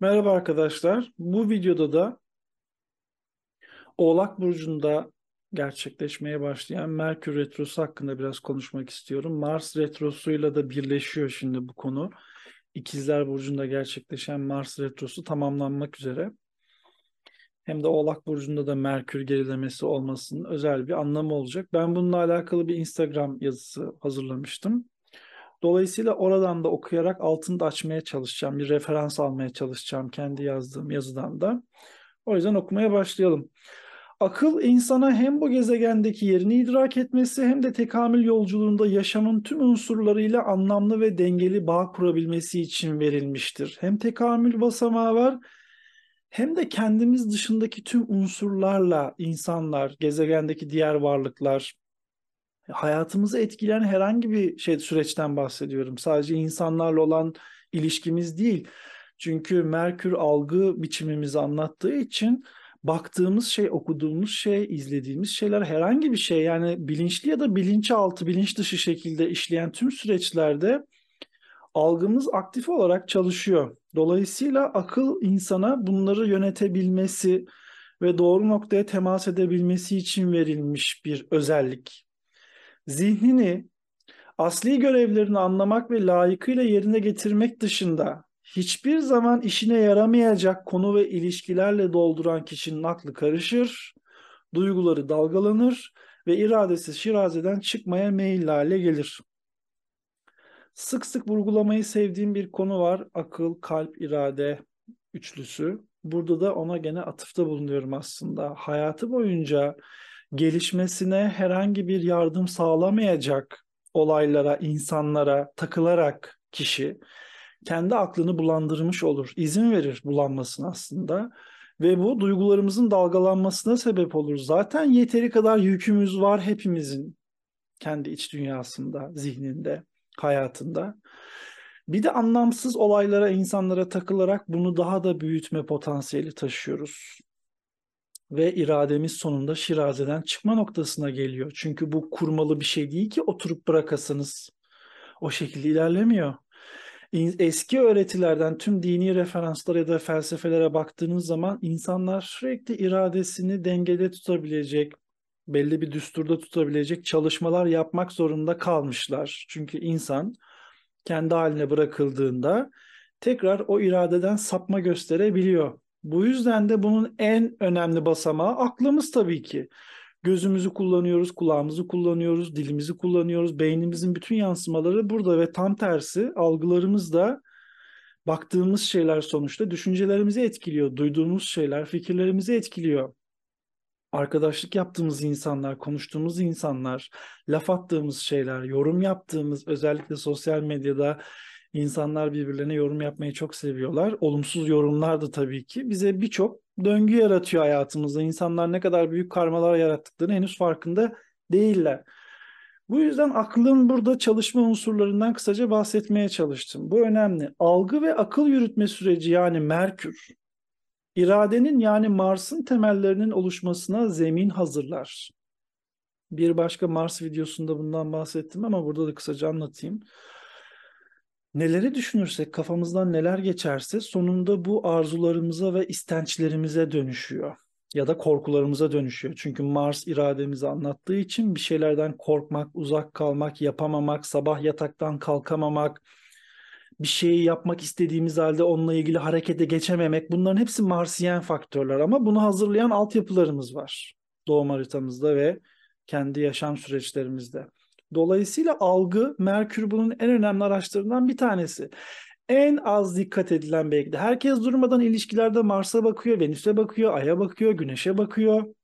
Merhaba arkadaşlar. Bu videoda da Oğlak Burcu'nda gerçekleşmeye başlayan Merkür Retrosu hakkında biraz konuşmak istiyorum. Mars Retrosu'yla da birleşiyor şimdi bu konu. İkizler Burcu'nda gerçekleşen Mars Retrosu tamamlanmak üzere. Hem de Oğlak Burcu'nda da Merkür gerilemesi olmasının özel bir anlamı olacak. Ben bununla alakalı bir Instagram yazısı hazırlamıştım. Dolayısıyla oradan da okuyarak altını da açmaya çalışacağım. Bir referans almaya çalışacağım kendi yazdığım yazıdan da. O yüzden okumaya başlayalım. Akıl insana hem bu gezegendeki yerini idrak etmesi hem de tekamül yolculuğunda yaşamın tüm unsurlarıyla anlamlı ve dengeli bağ kurabilmesi için verilmiştir. Hem tekamül basamağı var hem de kendimiz dışındaki tüm unsurlarla insanlar, gezegendeki diğer varlıklar, hayatımızı etkileyen herhangi bir şey süreçten bahsediyorum. Sadece insanlarla olan ilişkimiz değil. Çünkü Merkür algı biçimimizi anlattığı için baktığımız şey, okuduğumuz şey, izlediğimiz şeyler herhangi bir şey yani bilinçli ya da bilinçaltı, bilinç dışı şekilde işleyen tüm süreçlerde algımız aktif olarak çalışıyor. Dolayısıyla akıl insana bunları yönetebilmesi ve doğru noktaya temas edebilmesi için verilmiş bir özellik. Zihnini asli görevlerini anlamak ve layıkıyla yerine getirmek dışında hiçbir zaman işine yaramayacak konu ve ilişkilerle dolduran kişinin aklı karışır, duyguları dalgalanır ve iradesi şirazeden çıkmaya meyilli hale gelir. Sık sık vurgulamayı sevdiğim bir konu var. Akıl, kalp, irade üçlüsü. Burada da ona gene atıfta bulunuyorum aslında. Hayatı boyunca gelişmesine herhangi bir yardım sağlamayacak olaylara, insanlara takılarak kişi kendi aklını bulandırmış olur. İzin verir bulanmasına aslında. Ve bu duygularımızın dalgalanmasına sebep olur. Zaten yeteri kadar yükümüz var hepimizin kendi iç dünyasında, zihninde, hayatında. Bir de anlamsız olaylara, insanlara takılarak bunu daha da büyütme potansiyeli taşıyoruz. Ve irademiz sonunda şirazeden çıkma noktasına geliyor. Çünkü bu kurmalı bir şey değil ki oturup bırakasınız. O şekilde ilerlemiyor eski öğretilerden tüm dini referanslara ya da felsefelere baktığınız zaman insanlar sürekli iradesini dengede tutabilecek, belli bir düsturda tutabilecek çalışmalar yapmak zorunda kalmışlar. Çünkü insan kendi haline bırakıldığında tekrar o iradeden sapma gösterebiliyor. Bu yüzden de bunun en önemli basamağı aklımız tabii ki. Gözümüzü kullanıyoruz, kulağımızı kullanıyoruz, dilimizi kullanıyoruz. Beynimizin bütün yansımaları burada ve tam tersi algılarımız da baktığımız şeyler sonuçta düşüncelerimizi etkiliyor. Duyduğumuz şeyler fikirlerimizi etkiliyor. Arkadaşlık yaptığımız insanlar, konuştuğumuz insanlar, laf attığımız şeyler, yorum yaptığımız özellikle sosyal medyada insanlar birbirlerine yorum yapmayı çok seviyorlar. Olumsuz yorumlar da tabii ki bize birçok döngü yaratıyor hayatımızda. İnsanlar ne kadar büyük karmalar yarattıklarını henüz farkında değiller. Bu yüzden aklın burada çalışma unsurlarından kısaca bahsetmeye çalıştım. Bu önemli. Algı ve akıl yürütme süreci yani Merkür, iradenin yani Mars'ın temellerinin oluşmasına zemin hazırlar. Bir başka Mars videosunda bundan bahsettim ama burada da kısaca anlatayım neleri düşünürsek, kafamızdan neler geçerse sonunda bu arzularımıza ve istençlerimize dönüşüyor. Ya da korkularımıza dönüşüyor. Çünkü Mars irademizi anlattığı için bir şeylerden korkmak, uzak kalmak, yapamamak, sabah yataktan kalkamamak, bir şeyi yapmak istediğimiz halde onunla ilgili harekete geçememek bunların hepsi Marsiyen faktörler ama bunu hazırlayan altyapılarımız var doğum haritamızda ve kendi yaşam süreçlerimizde. Dolayısıyla algı Merkür bunun en önemli araçlarından bir tanesi. En az dikkat edilen belki de. Herkes durmadan ilişkilerde Mars'a bakıyor, Venüs'e bakıyor, Ay'a bakıyor, Güneş'e bakıyor.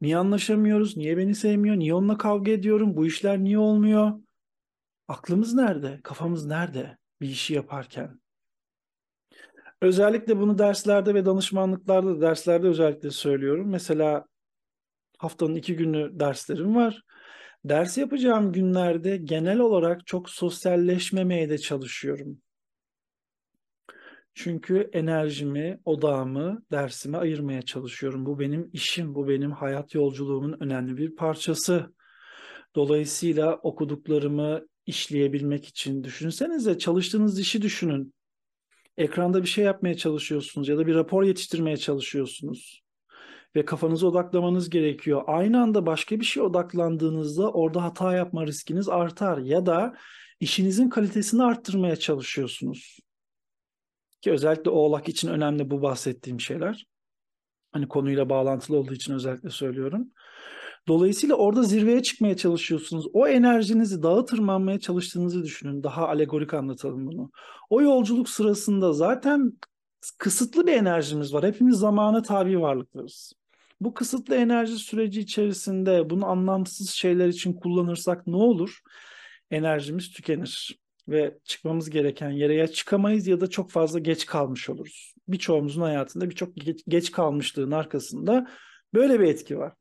Niye anlaşamıyoruz? Niye beni sevmiyor? Niye onunla kavga ediyorum? Bu işler niye olmuyor? Aklımız nerede? Kafamız nerede bir işi yaparken? Özellikle bunu derslerde ve danışmanlıklarda, derslerde özellikle söylüyorum. Mesela haftanın iki günü derslerim var. Ders yapacağım günlerde genel olarak çok sosyalleşmemeye de çalışıyorum. Çünkü enerjimi, odağımı dersime ayırmaya çalışıyorum. Bu benim işim, bu benim hayat yolculuğumun önemli bir parçası. Dolayısıyla okuduklarımı işleyebilmek için düşünsenize çalıştığınız işi düşünün. ekranda bir şey yapmaya çalışıyorsunuz ya da bir rapor yetiştirmeye çalışıyorsunuz ve kafanızı odaklamanız gerekiyor. Aynı anda başka bir şeye odaklandığınızda orada hata yapma riskiniz artar ya da işinizin kalitesini arttırmaya çalışıyorsunuz. Ki özellikle oğlak için önemli bu bahsettiğim şeyler. Hani konuyla bağlantılı olduğu için özellikle söylüyorum. Dolayısıyla orada zirveye çıkmaya çalışıyorsunuz. O enerjinizi dağa tırmanmaya çalıştığınızı düşünün. Daha alegorik anlatalım bunu. O yolculuk sırasında zaten kısıtlı bir enerjimiz var. Hepimiz zamana tabi varlıklarız. Bu kısıtlı enerji süreci içerisinde bunu anlamsız şeyler için kullanırsak ne olur? Enerjimiz tükenir ve çıkmamız gereken yere ya çıkamayız ya da çok fazla geç kalmış oluruz. Birçoğumuzun hayatında birçok geç, geç kalmışlığın arkasında böyle bir etki var.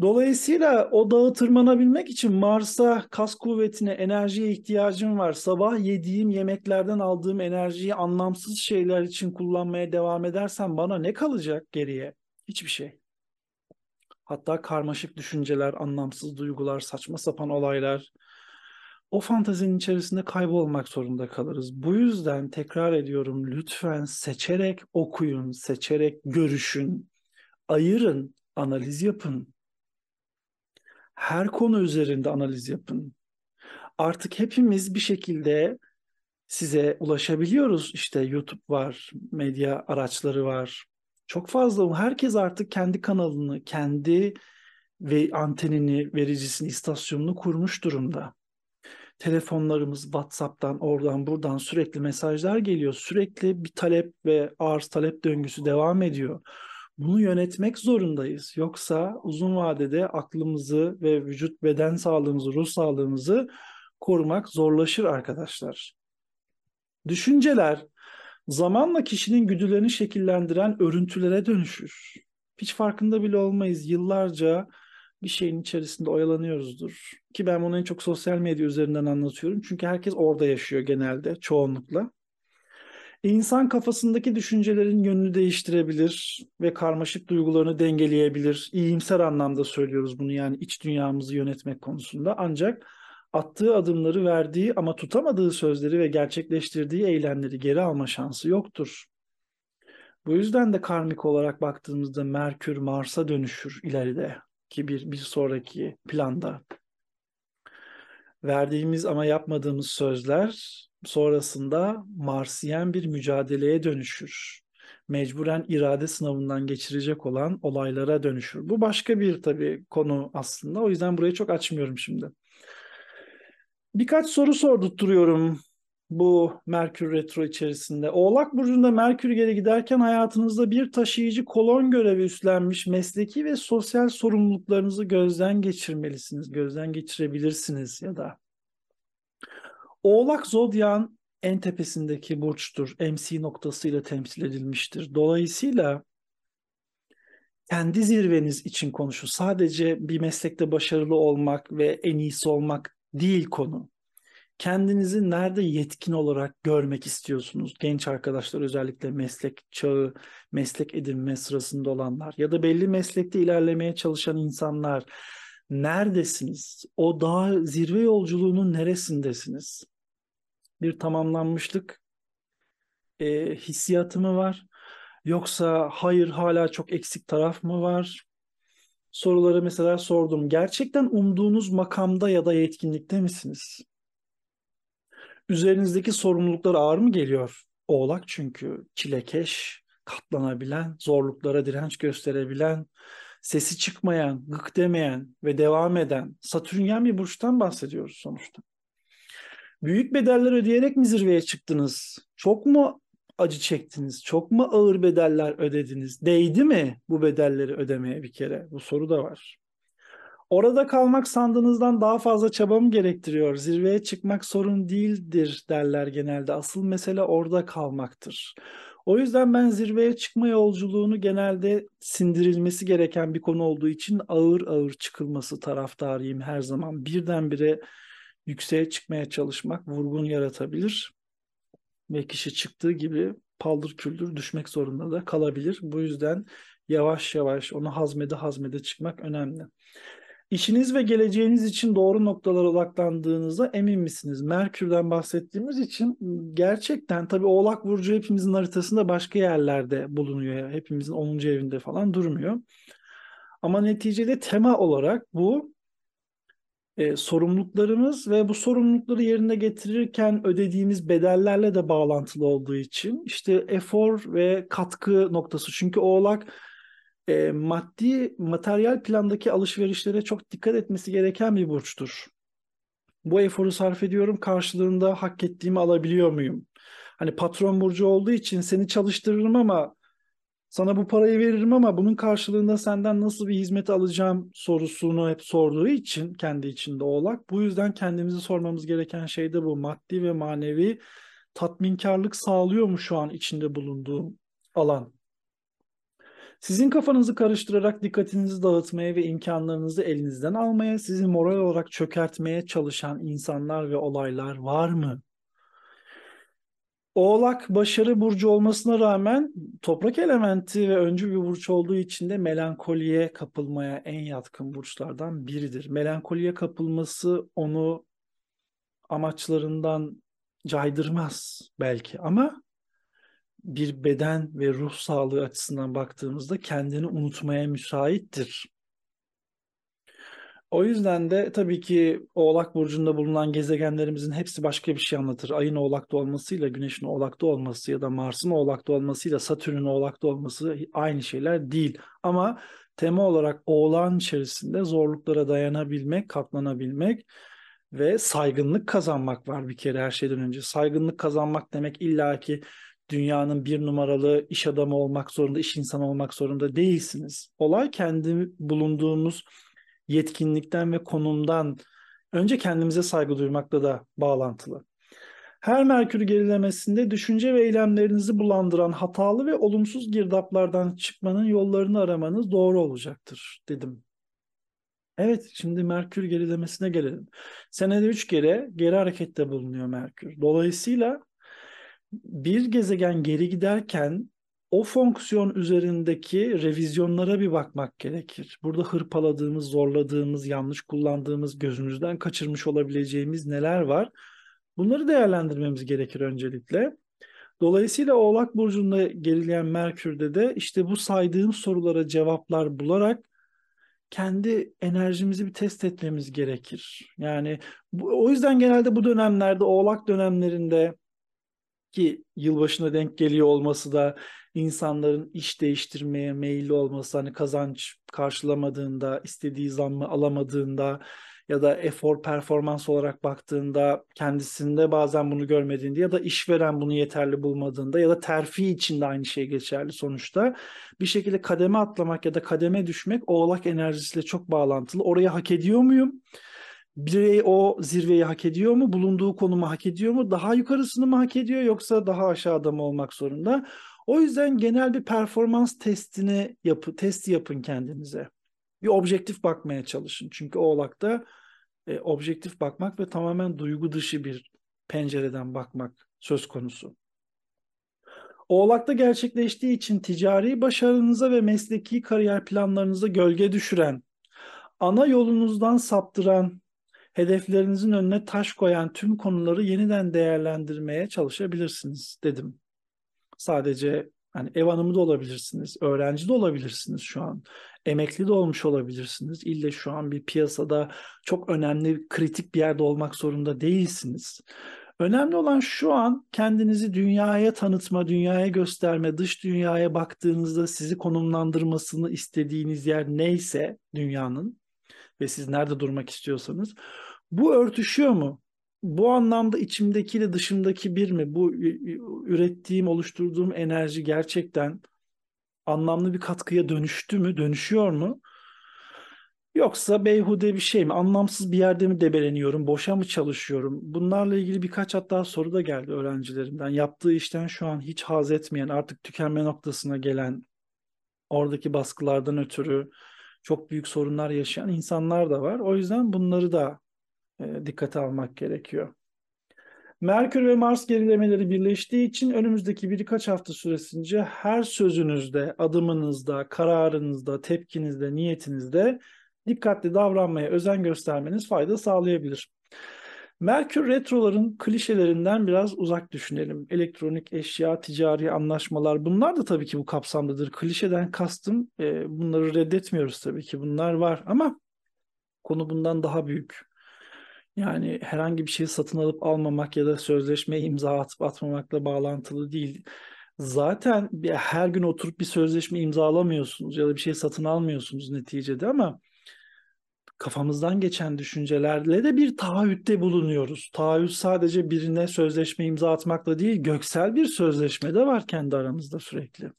Dolayısıyla o dağı tırmanabilmek için Mars'a kas kuvvetine, enerjiye ihtiyacım var. Sabah yediğim yemeklerden aldığım enerjiyi anlamsız şeyler için kullanmaya devam edersem bana ne kalacak geriye? Hiçbir şey. Hatta karmaşık düşünceler, anlamsız duygular, saçma sapan olaylar. O fantazinin içerisinde kaybolmak zorunda kalırız. Bu yüzden tekrar ediyorum lütfen seçerek okuyun, seçerek görüşün, ayırın, analiz yapın. Her konu üzerinde analiz yapın. Artık hepimiz bir şekilde size ulaşabiliyoruz. İşte YouTube var, medya araçları var, çok fazla herkes artık kendi kanalını, kendi ve antenini, vericisini, istasyonunu kurmuş durumda. Telefonlarımız WhatsApp'tan, oradan buradan sürekli mesajlar geliyor. Sürekli bir talep ve arz talep döngüsü devam ediyor. Bunu yönetmek zorundayız. Yoksa uzun vadede aklımızı ve vücut beden sağlığımızı, ruh sağlığımızı korumak zorlaşır arkadaşlar. Düşünceler zamanla kişinin güdülerini şekillendiren örüntülere dönüşür. Hiç farkında bile olmayız. Yıllarca bir şeyin içerisinde oyalanıyoruzdur. Ki ben bunu en çok sosyal medya üzerinden anlatıyorum. Çünkü herkes orada yaşıyor genelde, çoğunlukla. İnsan kafasındaki düşüncelerin yönünü değiştirebilir ve karmaşık duygularını dengeleyebilir. İyimser anlamda söylüyoruz bunu yani iç dünyamızı yönetmek konusunda. Ancak attığı adımları verdiği ama tutamadığı sözleri ve gerçekleştirdiği eylemleri geri alma şansı yoktur. Bu yüzden de karmik olarak baktığımızda Merkür Mars'a dönüşür ileride ki bir, bir sonraki planda. Verdiğimiz ama yapmadığımız sözler sonrasında Marsiyen bir mücadeleye dönüşür. Mecburen irade sınavından geçirecek olan olaylara dönüşür. Bu başka bir tabii konu aslında. O yüzden burayı çok açmıyorum şimdi. Birkaç soru sordurturuyorum bu Merkür Retro içerisinde. Oğlak Burcu'nda Merkür geri giderken hayatınızda bir taşıyıcı kolon görevi üstlenmiş mesleki ve sosyal sorumluluklarınızı gözden geçirmelisiniz, gözden geçirebilirsiniz ya da. Oğlak Zodyan en tepesindeki burçtur. MC noktasıyla temsil edilmiştir. Dolayısıyla kendi zirveniz için konuşun. Sadece bir meslekte başarılı olmak ve en iyisi olmak değil konu. Kendinizi nerede yetkin olarak görmek istiyorsunuz? Genç arkadaşlar özellikle meslek çağı, meslek edinme sırasında olanlar ya da belli meslekte ilerlemeye çalışan insanlar neredesiniz? O daha zirve yolculuğunun neresindesiniz? Bir tamamlanmışlık e, hissiyatı mı var? Yoksa hayır hala çok eksik taraf mı var? Soruları mesela sordum. Gerçekten umduğunuz makamda ya da yetkinlikte misiniz? Üzerinizdeki sorumluluklar ağır mı geliyor? Oğlak çünkü çilekeş, katlanabilen, zorluklara direnç gösterebilen, sesi çıkmayan, gık demeyen ve devam eden Satürnyen bir burçtan bahsediyoruz sonuçta. Büyük bedeller ödeyerek mi zirveye çıktınız? Çok mu acı çektiniz? Çok mu ağır bedeller ödediniz? Değdi mi bu bedelleri ödemeye bir kere? Bu soru da var. Orada kalmak sandığınızdan daha fazla çaba mı gerektiriyor? Zirveye çıkmak sorun değildir derler genelde. Asıl mesele orada kalmaktır. O yüzden ben zirveye çıkma yolculuğunu genelde sindirilmesi gereken bir konu olduğu için ağır ağır çıkılması taraftarıyım her zaman. Birdenbire yükseğe çıkmaya çalışmak vurgun yaratabilir ve kişi çıktığı gibi paldır küldür düşmek zorunda da kalabilir. Bu yüzden yavaş yavaş onu hazmede hazmede çıkmak önemli. İşiniz ve geleceğiniz için doğru noktalara odaklandığınızda emin misiniz? Merkür'den bahsettiğimiz için gerçekten tabii Oğlak Burcu hepimizin haritasında başka yerlerde bulunuyor. Hepimizin 10. evinde falan durmuyor. Ama neticede tema olarak bu e, sorumluluklarımız ve bu sorumlulukları yerine getirirken ödediğimiz bedellerle de bağlantılı olduğu için işte efor ve katkı noktası. Çünkü Oğlak e, maddi, materyal plandaki alışverişlere çok dikkat etmesi gereken bir burçtur. Bu eforu sarf ediyorum, karşılığında hak ettiğimi alabiliyor muyum? Hani patron burcu olduğu için seni çalıştırırım ama sana bu parayı veririm ama bunun karşılığında senden nasıl bir hizmet alacağım sorusunu hep sorduğu için kendi içinde oğlak. Bu yüzden kendimizi sormamız gereken şey de bu. Maddi ve manevi tatminkarlık sağlıyor mu şu an içinde bulunduğum alan? Sizin kafanızı karıştırarak dikkatinizi dağıtmaya ve imkanlarınızı elinizden almaya, sizi moral olarak çökertmeye çalışan insanlar ve olaylar var mı? Oğlak başarı burcu olmasına rağmen toprak elementi ve öncü bir burç olduğu için de melankoliye kapılmaya en yatkın burçlardan biridir. Melankoliye kapılması onu amaçlarından caydırmaz belki ama bir beden ve ruh sağlığı açısından baktığımızda kendini unutmaya müsaittir. O yüzden de tabii ki Oğlak Burcu'nda bulunan gezegenlerimizin hepsi başka bir şey anlatır. Ayın Oğlak'ta olmasıyla Güneş'in Oğlak'ta olması ya da Mars'ın Oğlak'ta olmasıyla Satürn'ün Oğlak'ta olması aynı şeyler değil. Ama tema olarak Oğlak'ın içerisinde zorluklara dayanabilmek, katlanabilmek ve saygınlık kazanmak var bir kere her şeyden önce. Saygınlık kazanmak demek illaki dünyanın bir numaralı iş adamı olmak zorunda, iş insanı olmak zorunda değilsiniz. Olay kendi bulunduğumuz yetkinlikten ve konumdan önce kendimize saygı duymakla da bağlantılı. Her Merkür gerilemesinde düşünce ve eylemlerinizi bulandıran hatalı ve olumsuz girdaplardan çıkmanın yollarını aramanız doğru olacaktır dedim. Evet, şimdi Merkür gerilemesine gelelim. Senede üç kere geri harekette bulunuyor Merkür. Dolayısıyla bir gezegen geri giderken o fonksiyon üzerindeki revizyonlara bir bakmak gerekir. Burada hırpaladığımız, zorladığımız, yanlış kullandığımız, gözümüzden kaçırmış olabileceğimiz neler var? Bunları değerlendirmemiz gerekir öncelikle. Dolayısıyla Oğlak Burcu'nda gerileyen Merkür'de de işte bu saydığım sorulara cevaplar bularak kendi enerjimizi bir test etmemiz gerekir. Yani bu, o yüzden genelde bu dönemlerde Oğlak dönemlerinde ki yılbaşına denk geliyor olması da insanların iş değiştirmeye meyilli olması hani kazanç karşılamadığında istediği zammı alamadığında ya da efor performans olarak baktığında kendisinde bazen bunu görmediğinde ya da işveren bunu yeterli bulmadığında ya da terfi için de aynı şey geçerli sonuçta. Bir şekilde kademe atlamak ya da kademe düşmek oğlak enerjisiyle çok bağlantılı. Oraya hak ediyor muyum? Birey o zirveyi hak ediyor mu? Bulunduğu konumu hak ediyor mu? Daha yukarısını mı hak ediyor yoksa daha aşağıda mı olmak zorunda? O yüzden genel bir performans testini yapı, testi yapın kendinize. Bir objektif bakmaya çalışın. Çünkü Oğlak'ta e, objektif bakmak ve tamamen duygu dışı bir pencereden bakmak söz konusu. Oğlak'ta gerçekleştiği için ticari başarınıza ve mesleki kariyer planlarınıza gölge düşüren, ana yolunuzdan saptıran, hedeflerinizin önüne taş koyan tüm konuları yeniden değerlendirmeye çalışabilirsiniz dedim. Sadece hani ev hanımı da olabilirsiniz, öğrenci de olabilirsiniz şu an, emekli de olmuş olabilirsiniz. İlle şu an bir piyasada çok önemli, kritik bir yerde olmak zorunda değilsiniz. Önemli olan şu an kendinizi dünyaya tanıtma, dünyaya gösterme, dış dünyaya baktığınızda sizi konumlandırmasını istediğiniz yer neyse dünyanın ve siz nerede durmak istiyorsanız bu örtüşüyor mu? Bu anlamda içimdekiyle dışımdaki bir mi? Bu ürettiğim, oluşturduğum enerji gerçekten anlamlı bir katkıya dönüştü mü? Dönüşüyor mu? Yoksa beyhude bir şey mi? Anlamsız bir yerde mi debeleniyorum? Boşa mı çalışıyorum? Bunlarla ilgili birkaç hatta soru da geldi öğrencilerimden. Yaptığı işten şu an hiç haz etmeyen, artık tükenme noktasına gelen, oradaki baskılardan ötürü çok büyük sorunlar yaşayan insanlar da var. O yüzden bunları da e, dikkate almak gerekiyor. Merkür ve Mars gerilemeleri birleştiği için önümüzdeki birkaç hafta süresince her sözünüzde, adımınızda, kararınızda, tepkinizde, niyetinizde dikkatli davranmaya özen göstermeniz fayda sağlayabilir. Merkür retroların klişelerinden biraz uzak düşünelim. Elektronik eşya, ticari anlaşmalar bunlar da tabii ki bu kapsamdadır. Klişeden kastım e, bunları reddetmiyoruz tabii ki bunlar var ama konu bundan daha büyük. Yani herhangi bir şeyi satın alıp almamak ya da sözleşmeye imza atıp atmamakla bağlantılı değil. Zaten her gün oturup bir sözleşme imzalamıyorsunuz ya da bir şey satın almıyorsunuz neticede ama kafamızdan geçen düşüncelerle de bir taahhütte bulunuyoruz. Taahhüt sadece birine sözleşme imza atmakla değil, göksel bir sözleşme de var kendi aramızda sürekli.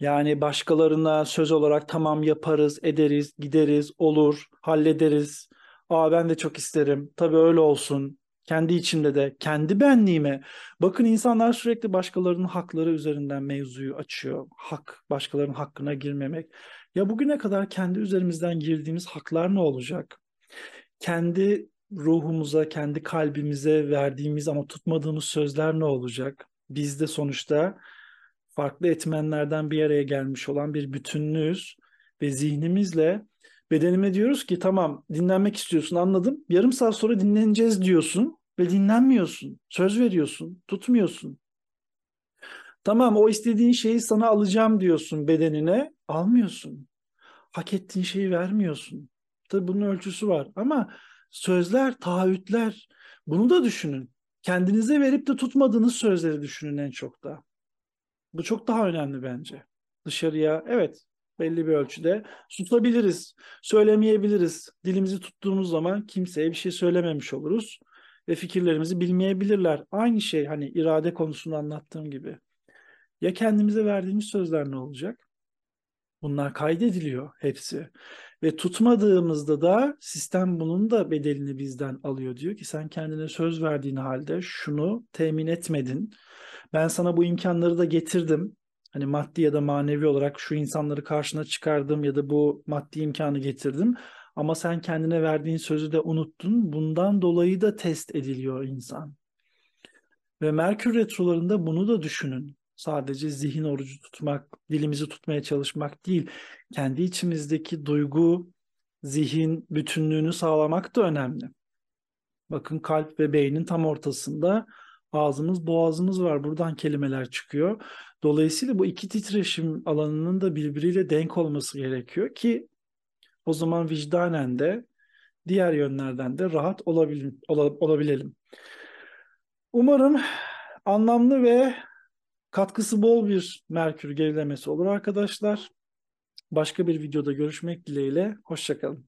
Yani başkalarına söz olarak tamam yaparız, ederiz, gideriz, olur, hallederiz. Aa ben de çok isterim. Tabii öyle olsun. Kendi içimde de, kendi benliğime. Bakın insanlar sürekli başkalarının hakları üzerinden mevzuyu açıyor. Hak, başkalarının hakkına girmemek. Ya bugüne kadar kendi üzerimizden girdiğimiz haklar ne olacak? Kendi ruhumuza, kendi kalbimize verdiğimiz ama tutmadığımız sözler ne olacak? Biz de sonuçta farklı etmenlerden bir araya gelmiş olan bir bütünlüğüz ve zihnimizle bedenime diyoruz ki tamam dinlenmek istiyorsun anladım. Yarım saat sonra dinleneceğiz diyorsun ve dinlenmiyorsun. Söz veriyorsun, tutmuyorsun. Tamam o istediğin şeyi sana alacağım diyorsun bedenine, almıyorsun. Hak ettiğin şeyi vermiyorsun. Tabii bunun ölçüsü var ama sözler, taahhütler bunu da düşünün. Kendinize verip de tutmadığınız sözleri düşünün en çok da. Bu çok daha önemli bence. Dışarıya evet belli bir ölçüde susabiliriz, söylemeyebiliriz. Dilimizi tuttuğumuz zaman kimseye bir şey söylememiş oluruz ve fikirlerimizi bilmeyebilirler. Aynı şey hani irade konusunu anlattığım gibi. Ya kendimize verdiğimiz sözler ne olacak? Bunlar kaydediliyor hepsi. Ve tutmadığımızda da sistem bunun da bedelini bizden alıyor. Diyor ki sen kendine söz verdiğin halde şunu temin etmedin. Ben sana bu imkanları da getirdim. Hani maddi ya da manevi olarak şu insanları karşına çıkardım ya da bu maddi imkanı getirdim. Ama sen kendine verdiğin sözü de unuttun. Bundan dolayı da test ediliyor insan. Ve Merkür retrolarında bunu da düşünün. Sadece zihin orucu tutmak, dilimizi tutmaya çalışmak değil. Kendi içimizdeki duygu, zihin bütünlüğünü sağlamak da önemli. Bakın kalp ve beynin tam ortasında ağzımız, boğazımız var. Buradan kelimeler çıkıyor. Dolayısıyla bu iki titreşim alanının da birbiriyle denk olması gerekiyor ki o zaman vicdanen de diğer yönlerden de rahat olabil, olabilelim. Umarım anlamlı ve katkısı bol bir Merkür gerilemesi olur arkadaşlar. Başka bir videoda görüşmek dileğiyle. Hoşçakalın.